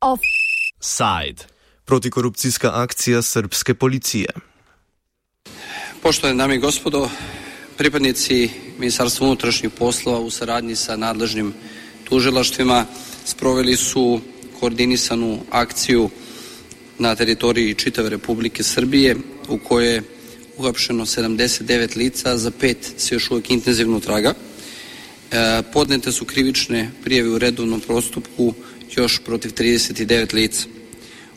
Offside. Protikorupcijska akcija srpske policije. Poštovane dame i gospodo, pripadnici Ministarstva unutrašnjih poslova u saradnji sa nadležnim tužilaštvima sproveli su koordinisanu akciju na teritoriji čitave Republike Srbije u kojoj je uhapšeno 79 lica, za pet se još uvijek intenzivno traga. E, podnete su krivične prijeve u redovnom prostupku još protiv 39 lica.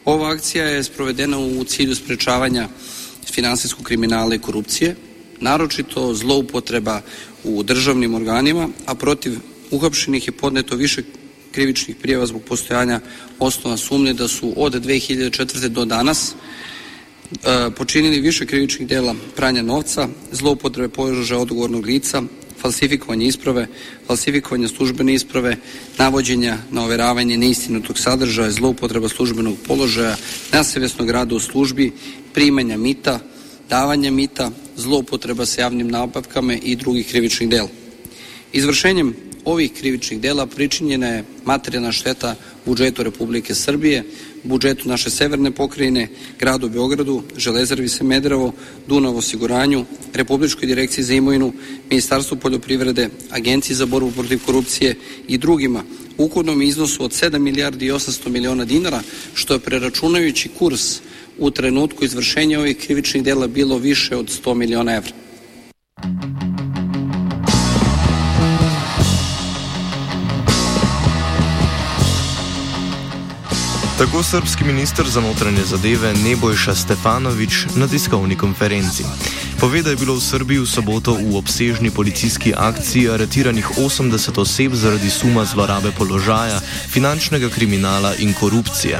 Ova akcija je sprovedena u cilju sprečavanja finansijskog kriminala i korupcije, naročito zloupotreba u državnim organima, a protiv uhapšenih je podneto više krivičnih prijeva zbog postojanja osnova sumnje da su od 2004. do danas počinili više krivičnih dela pranja novca, zloupotrebe položaja odgovornog lica, falsifikovanje isprave, falsifikovanje službene isprave, navođenja na overavanje neistinutog sadržaja, zloupotreba službenog položaja, nasavjesnog rada u službi, primanja mita, davanja mita, zloupotreba sa javnim nabavkama i drugih krivičnih dela. Izvršenjem ovih krivičnih dela pričinjena je materijalna šteta budžetu Republike Srbije, budžetu naše severne pokrajine, gradu Beogradu, Železarvi Semedrevo, Dunav osiguranju, Republičkoj direkciji za imovinu, Ministarstvu poljoprivrede, Agenciji za borbu protiv korupcije i drugima u ukupnom iznosu od 7 milijardi i 800 miliona dinara, što je preračunajući kurs u trenutku izvršenja ovih krivičnih dela bilo više od 100 miliona evra. Tako srpski minister za notranje zadeve Nebojša Stefanovič na tiskovni konferenci. Pove, da je bilo v Srbiji v soboto v obsežni policijski akciji aretiranih 80 oseb zaradi suma zlorabe položaja, finančnega kriminala in korupcije.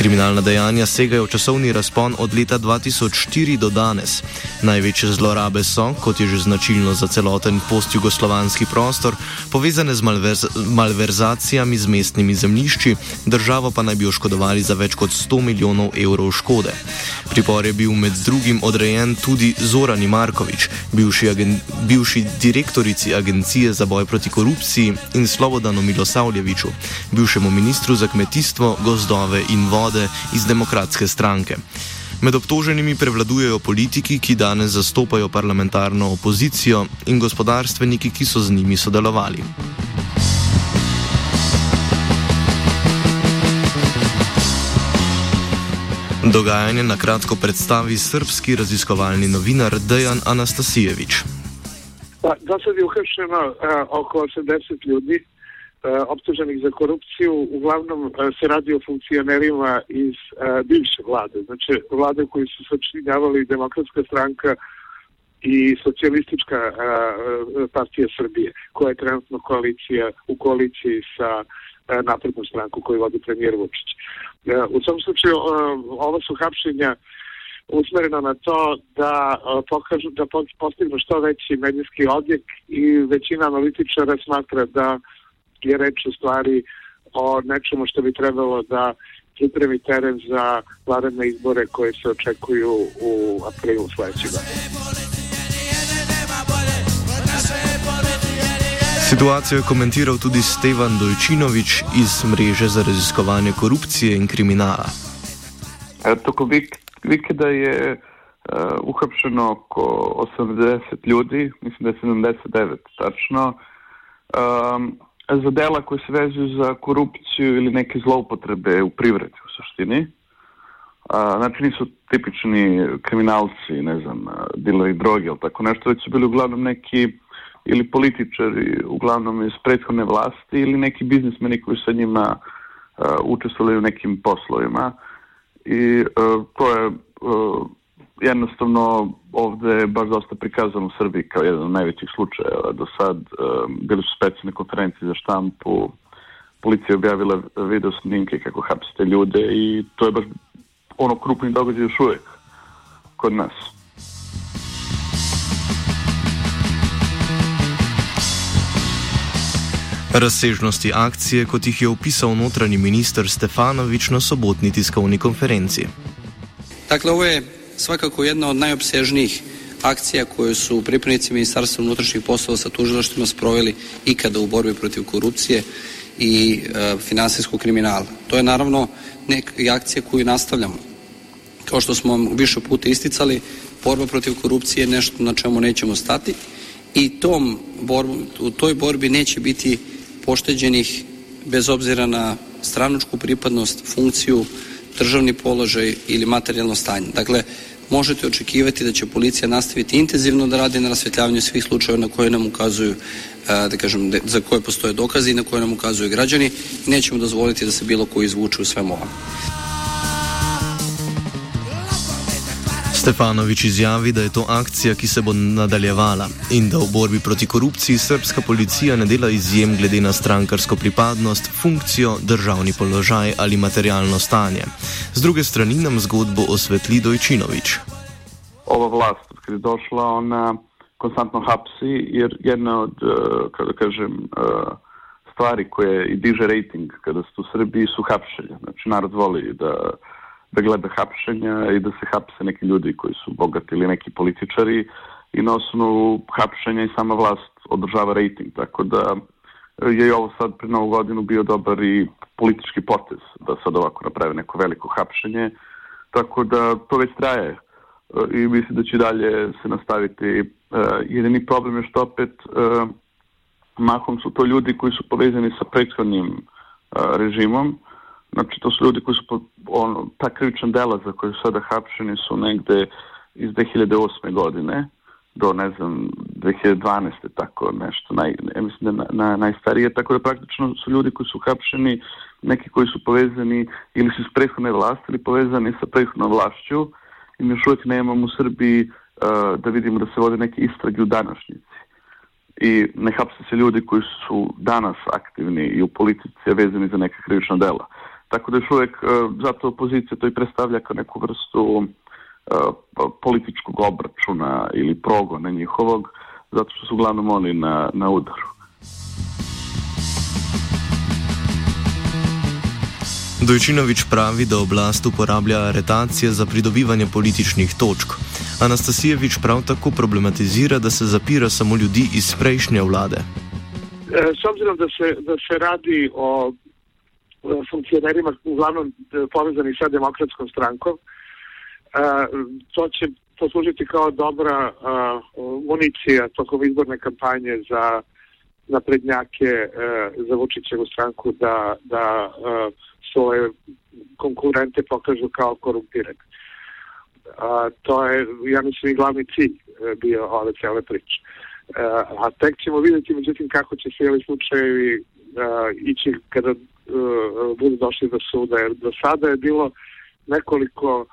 Kriminalna dejanja segajo v časovni razpon od leta 2004 do danes. Največje zlorabe so, kot je že značilno za celoten postjugoslovanski prostor, povezane z malverz malverzacijami z mestnimi zemljišči, državo pa naj bi oškodovali za več kot 100 milijonov evrov škode. Pripor je bil med drugim odrejen tudi Zorani Markovič, bivši, agen bivši direktorici Agencije za boj proti korupciji in Slobodanu Milosavljeviču, bivšemu ministru za kmetijstvo, gozdove in vode vode iz demokratske stranke. Med obtoženimi prevladujejo politiki, ki danes zastopajo parlamentarno opozicijo, in gospodarstveniki, ki so z njimi sodelovali. Dogajanje na kratko predstavi srpski raziskovalni novinar Dejan Anastasijevič. Do sada je uhršeno uh, oko 80 ljudi, optuženih za korupciju uglavnom e, se radi o funkcionerima iz e, bivše vlade, znači vlade koji su sačinjavali demokratska stranka i socijalistička partija Srbije, koja je trenutno koalicija u koaliciji sa naprednom stranku koju vodi premijer Vučić. U svom slučaju ova su hapšenja usmerena na to da pokažu da postignu što veći medijski odjek i većina analitičara smatra da je reč u stvari o nečemu što bi trebalo da pripremi teren za vladane izbore koje se očekuju u aprilu sledećeg Situacijo je komentiral tudi Stevan Dojčinovič iz mreže za raziskovanje korupcije in kriminala. Toko vikenda je uh, uhapšeno oko 80 ljudi, mislim da je 79 tačno. Um, za dela koje se vezuju za korupciju ili neke zloupotrebe u privredi u suštini. A, znači nisu tipični kriminalci, ne znam, dileri droge ili tako nešto, već su bili uglavnom neki ili političari, uglavnom iz prethodne vlasti ili neki biznismeni koji sa njima uh, učestvovali u nekim poslovima. I uh, to je uh, jednostavno ovde je baš dosta prikazano u Srbiji kao jedan od najvećih slučajeva. Do sad um, bili su specijalne konferencije za štampu, policija je objavila video snimke kako hapsite ljude i to je baš ono krupni događaj još uvek kod nas. Razsežnosti akcije, kot jih je opisal notranji minister Stefanovič na sobotni tiskovni konferenci. Dakle, ovo je svakako jedna od najobsežnijih akcija koje su pripadnici Ministarstva unutrašnjih poslova sa tužilaštvima sproveli ikada u borbi protiv korupcije i e, finansijskog kriminala. To je naravno neka akcija koju nastavljamo. Kao što smo više puta isticali, borba protiv korupcije je nešto na čemu nećemo stati i tom borbu, u toj borbi neće biti pošteđenih bez obzira na stranačku pripadnost, funkciju, državni položaj ili materijalno stanje. Dakle, možete očekivati da će policija nastaviti intenzivno da radi na rasvetljavanju svih slučajeva na koje nam ukazuju da kažem, za koje postoje dokazi i na koje nam ukazuju građani i nećemo dozvoliti da se bilo ko izvuče u svem ovom. Stefanovič izjavi, da je to akcija, ki se bo nadaljevala in da v borbi proti korupciji srpska policija ne dela izjem glede na strankarsko pripadnost, funkcijo, državni položaj ali materialno stanje. Z druge strani nam zgodbo osvetli Dojčinovič. Ova vlast, ki je došla, ona konstantno hapsi, jer jedna od, kako kažem, stvari koje i diže rating kada ste u Srbiji su hapšenja. Znači, narod voli da da gleda hapšenja i da se hapse neki ljudi koji su bogati ili neki političari i na osnovu hapšenja i sama vlast održava rating. Tako da je i ovo sad pre novu godinu bio dobar i politički potez da sad ovako naprave neko veliko hapšenje. Tako da to već traje i mislim da će dalje se nastaviti. Jedini problem je što opet mahom su to ljudi koji su povezani sa prethodnim režimom Znači, to su ljudi koji su, ono, ta krivična dela za koje su sada hapšeni su negde iz 2008. godine do, ne znam, 2012. tako nešto, naj, ja mislim da na, na, najstarije, tako da praktično su ljudi koji su hapšeni, neki koji su povezani ili su iz prethodne vlasti ili povezani sa prethodnom vlašću i mi još uvijek nemamo u Srbiji uh, da vidimo da se vode neke istrage u današnjici. I ne hapse se ljudi koji su danas aktivni i u politici vezani za neka krivična dela. Tako da još uvek e, zato opozicija to i predstavlja kao neku vrstu uh, političkog obračuna ili progona njihovog, zato što su uglavnom oni na, na udaru. Dojčinovič pravi, da oblast uporablja aretacije za pridobivanje političnih točk. Anastasijevič prav tako problematizira, da se zapira samo ljudi iz prejšnje vlade. E, s obzirom da se, da se radi o funkcionerima uglavnom e, povezani sa demokratskom strankom. E, to će poslužiti kao dobra e, municija tokom izborne kampanje za naprednjake za Vučićevu stranku da, da svoje konkurente pokažu kao korumpirane. To je, ja mislim, i glavni cilj bio ove cele priče. A tek ćemo vidjeti, međutim, kako će se ovi slučajevi ići kada budu došli do suda. Jer do sada je bilo nekoliko uh,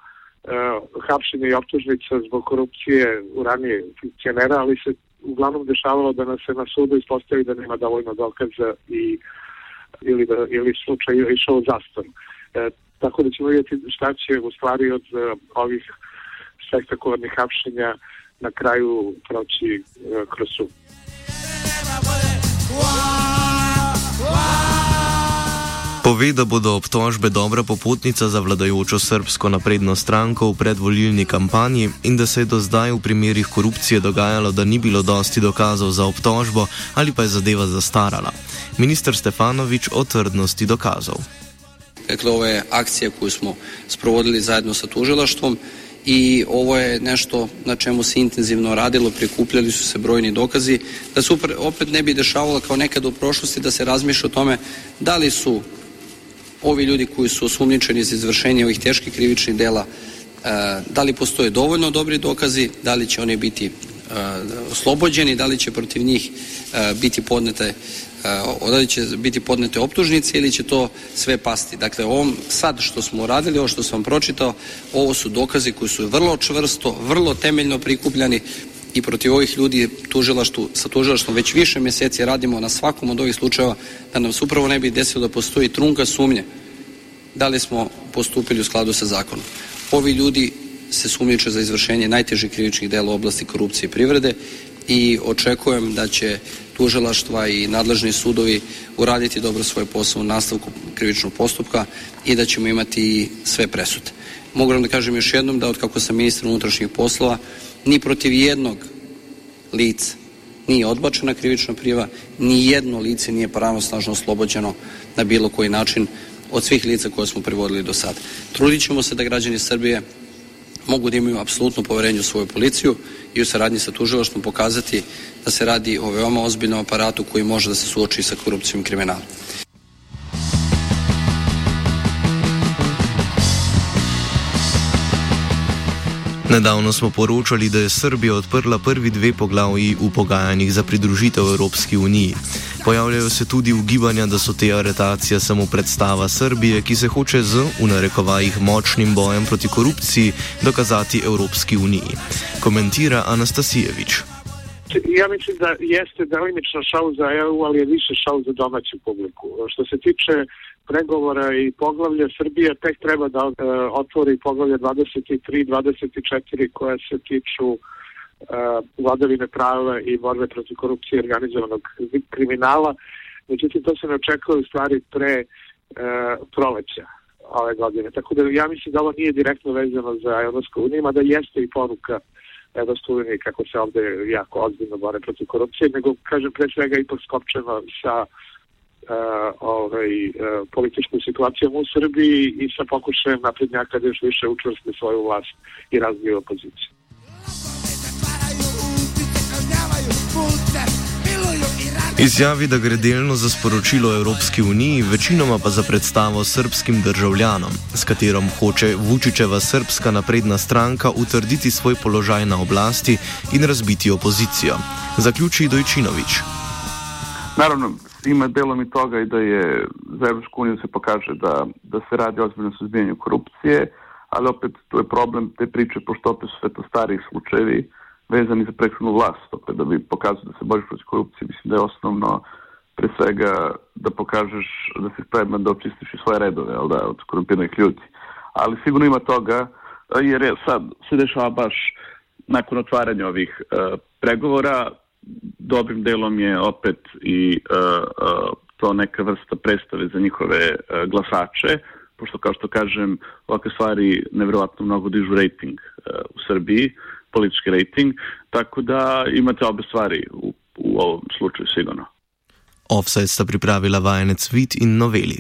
hapšenja i optužnica zbog korupcije u ranije funkcionera, ali se uglavnom dešavalo da nas se na sudu ispostavi da nema dovoljno dokaza i ili, da, ili slučaj išao u zastavu. E, tako da ćemo vidjeti šta će u stvari od uh, ovih spektakularnih hapšenja na kraju proći uh, kroz sud. Pove, da bodo obtožbe dobra popotnica za vladajočo srbsko napredno stranko v predvolilni kampanji in da se je do zdaj v primerih korupcije dogajalo, da ni bilo dosti dokazov za obtožbo ali pa je zadeva zastarala. Ministr Stefanovič o trdnosti dokazov. Dakle, ovo je akcija koju smo sprovodili zajedno sa tužilaštvom i ovo je nešto na čemu se intenzivno radilo, prikupljali su se brojni dokazi, da se opet ne bi dešavalo kao nekad u prošlosti da se razmišlja o tome da li su ovi ljudi koji su osumnjičeni za izvršenje ovih teških krivičnih dela, e, da li postoje dovoljno dobri dokazi, da li će oni biti e, oslobođeni, da li će protiv njih e, biti podnete da li će biti podnete optužnice ili će to sve pasti. Dakle, ovom sad što smo uradili, ovo što sam pročitao, ovo su dokazi koji su vrlo čvrsto, vrlo temeljno prikupljani i protiv ovih ljudi tužilaštu, sa tužilaštvom već više mjeseci radimo na svakom od ovih slučajeva da nam se upravo ne bi desilo da postoji trunka sumnje da li smo postupili u skladu sa zakonom. Ovi ljudi se sumnjiče za izvršenje najtežih krivičnih dela u oblasti korupcije i privrede i očekujem da će tužilaštva i nadležni sudovi uraditi dobro svoj posao u nastavku krivičnog postupka i da ćemo imati sve presude. Mogu vam da kažem još jednom da od kako sam ministar unutrašnjih poslova ni protiv jednog lica nije odbačena krivična prijava, ni jedno lice nije pravosnažno oslobođeno na bilo koji način od svih lica koje smo privodili do sada. Trudit ćemo se da građani Srbije mogu da imaju apsolutno poverenje u svoju policiju i u saradnji sa tužilaštvom pokazati da se radi o veoma ozbiljnom aparatu koji može da se suoči sa korupcijom i kriminalom. Nedavno smo poročali, da je Srbija odprla prvi dve poglavji v pogajanjih za pridružitev Evropski uniji. Pojavljajo se tudi ugibanja, da so te aretacije samo predstava Srbije, ki se hoče z, v narekovajih, močnim bojem proti korupciji dokazati Evropski uniji. Komentira Anastasijevič. Ja mislim da jeste delimično šau za EU, ali je više šau za domaću publiku. Što se tiče pregovora i poglavlja Srbije tek treba da e, otvori poglavlje 23 24 koje se tiču e, vladavine prava i borbe protiv korupcije i organizovanog kriminala. Međutim, to se ne očekuje u stvari pre e, proleća ove godine. Tako da ja mislim da ovo nije direktno vezano za Evropsku uniju, mada jeste i poruka unije kako se ovde jako ozbiljno bore protiv korupcije, nego kažem pre svega ipak skopčeno sa ovaj, političkom situacijom u Srbiji i sa pokušajem naprednjaka da još više učvrste svoju vlast i razviju opoziciju. Izjavi, da gre delno za sporočilo Evropski uniji, večinoma pa za predstavo srpskim državljanom, s katerom hoče Vučičeva srpska napredna stranka utrditi svoj položaj na oblasti in razbiti opozicijo. Zaključi Dojčinovič. Naravno, ima delom i toga i da je za Evropsku uniju se pokaže da, da se radi ozbiljno suzbijanju korupcije, ali opet tu je problem te priče, pošto opet su sve to stariji slučajevi vezani za prethodnu vlast, opet da bi pokazao da se boriš protiv korupcije, mislim da je osnovno pre svega da pokažeš da si spreman da očistiš i svoje redove, ali da, od korumpiranih ljudi. Ali sigurno ima toga, jer je sad se dešava baš nakon otvaranja ovih uh, pregovora, dobrim delom je opet i uh, uh, to neka vrsta predstave za njihove glasače, pošto kao što kažem, ovakve stvari nevjerovatno mnogo dižu rating uh, u Srbiji, politički rating, tako da imate obe stvari u, u ovom slučaju sigurno. Offset sta pripravila vajenec Vit in Noveli.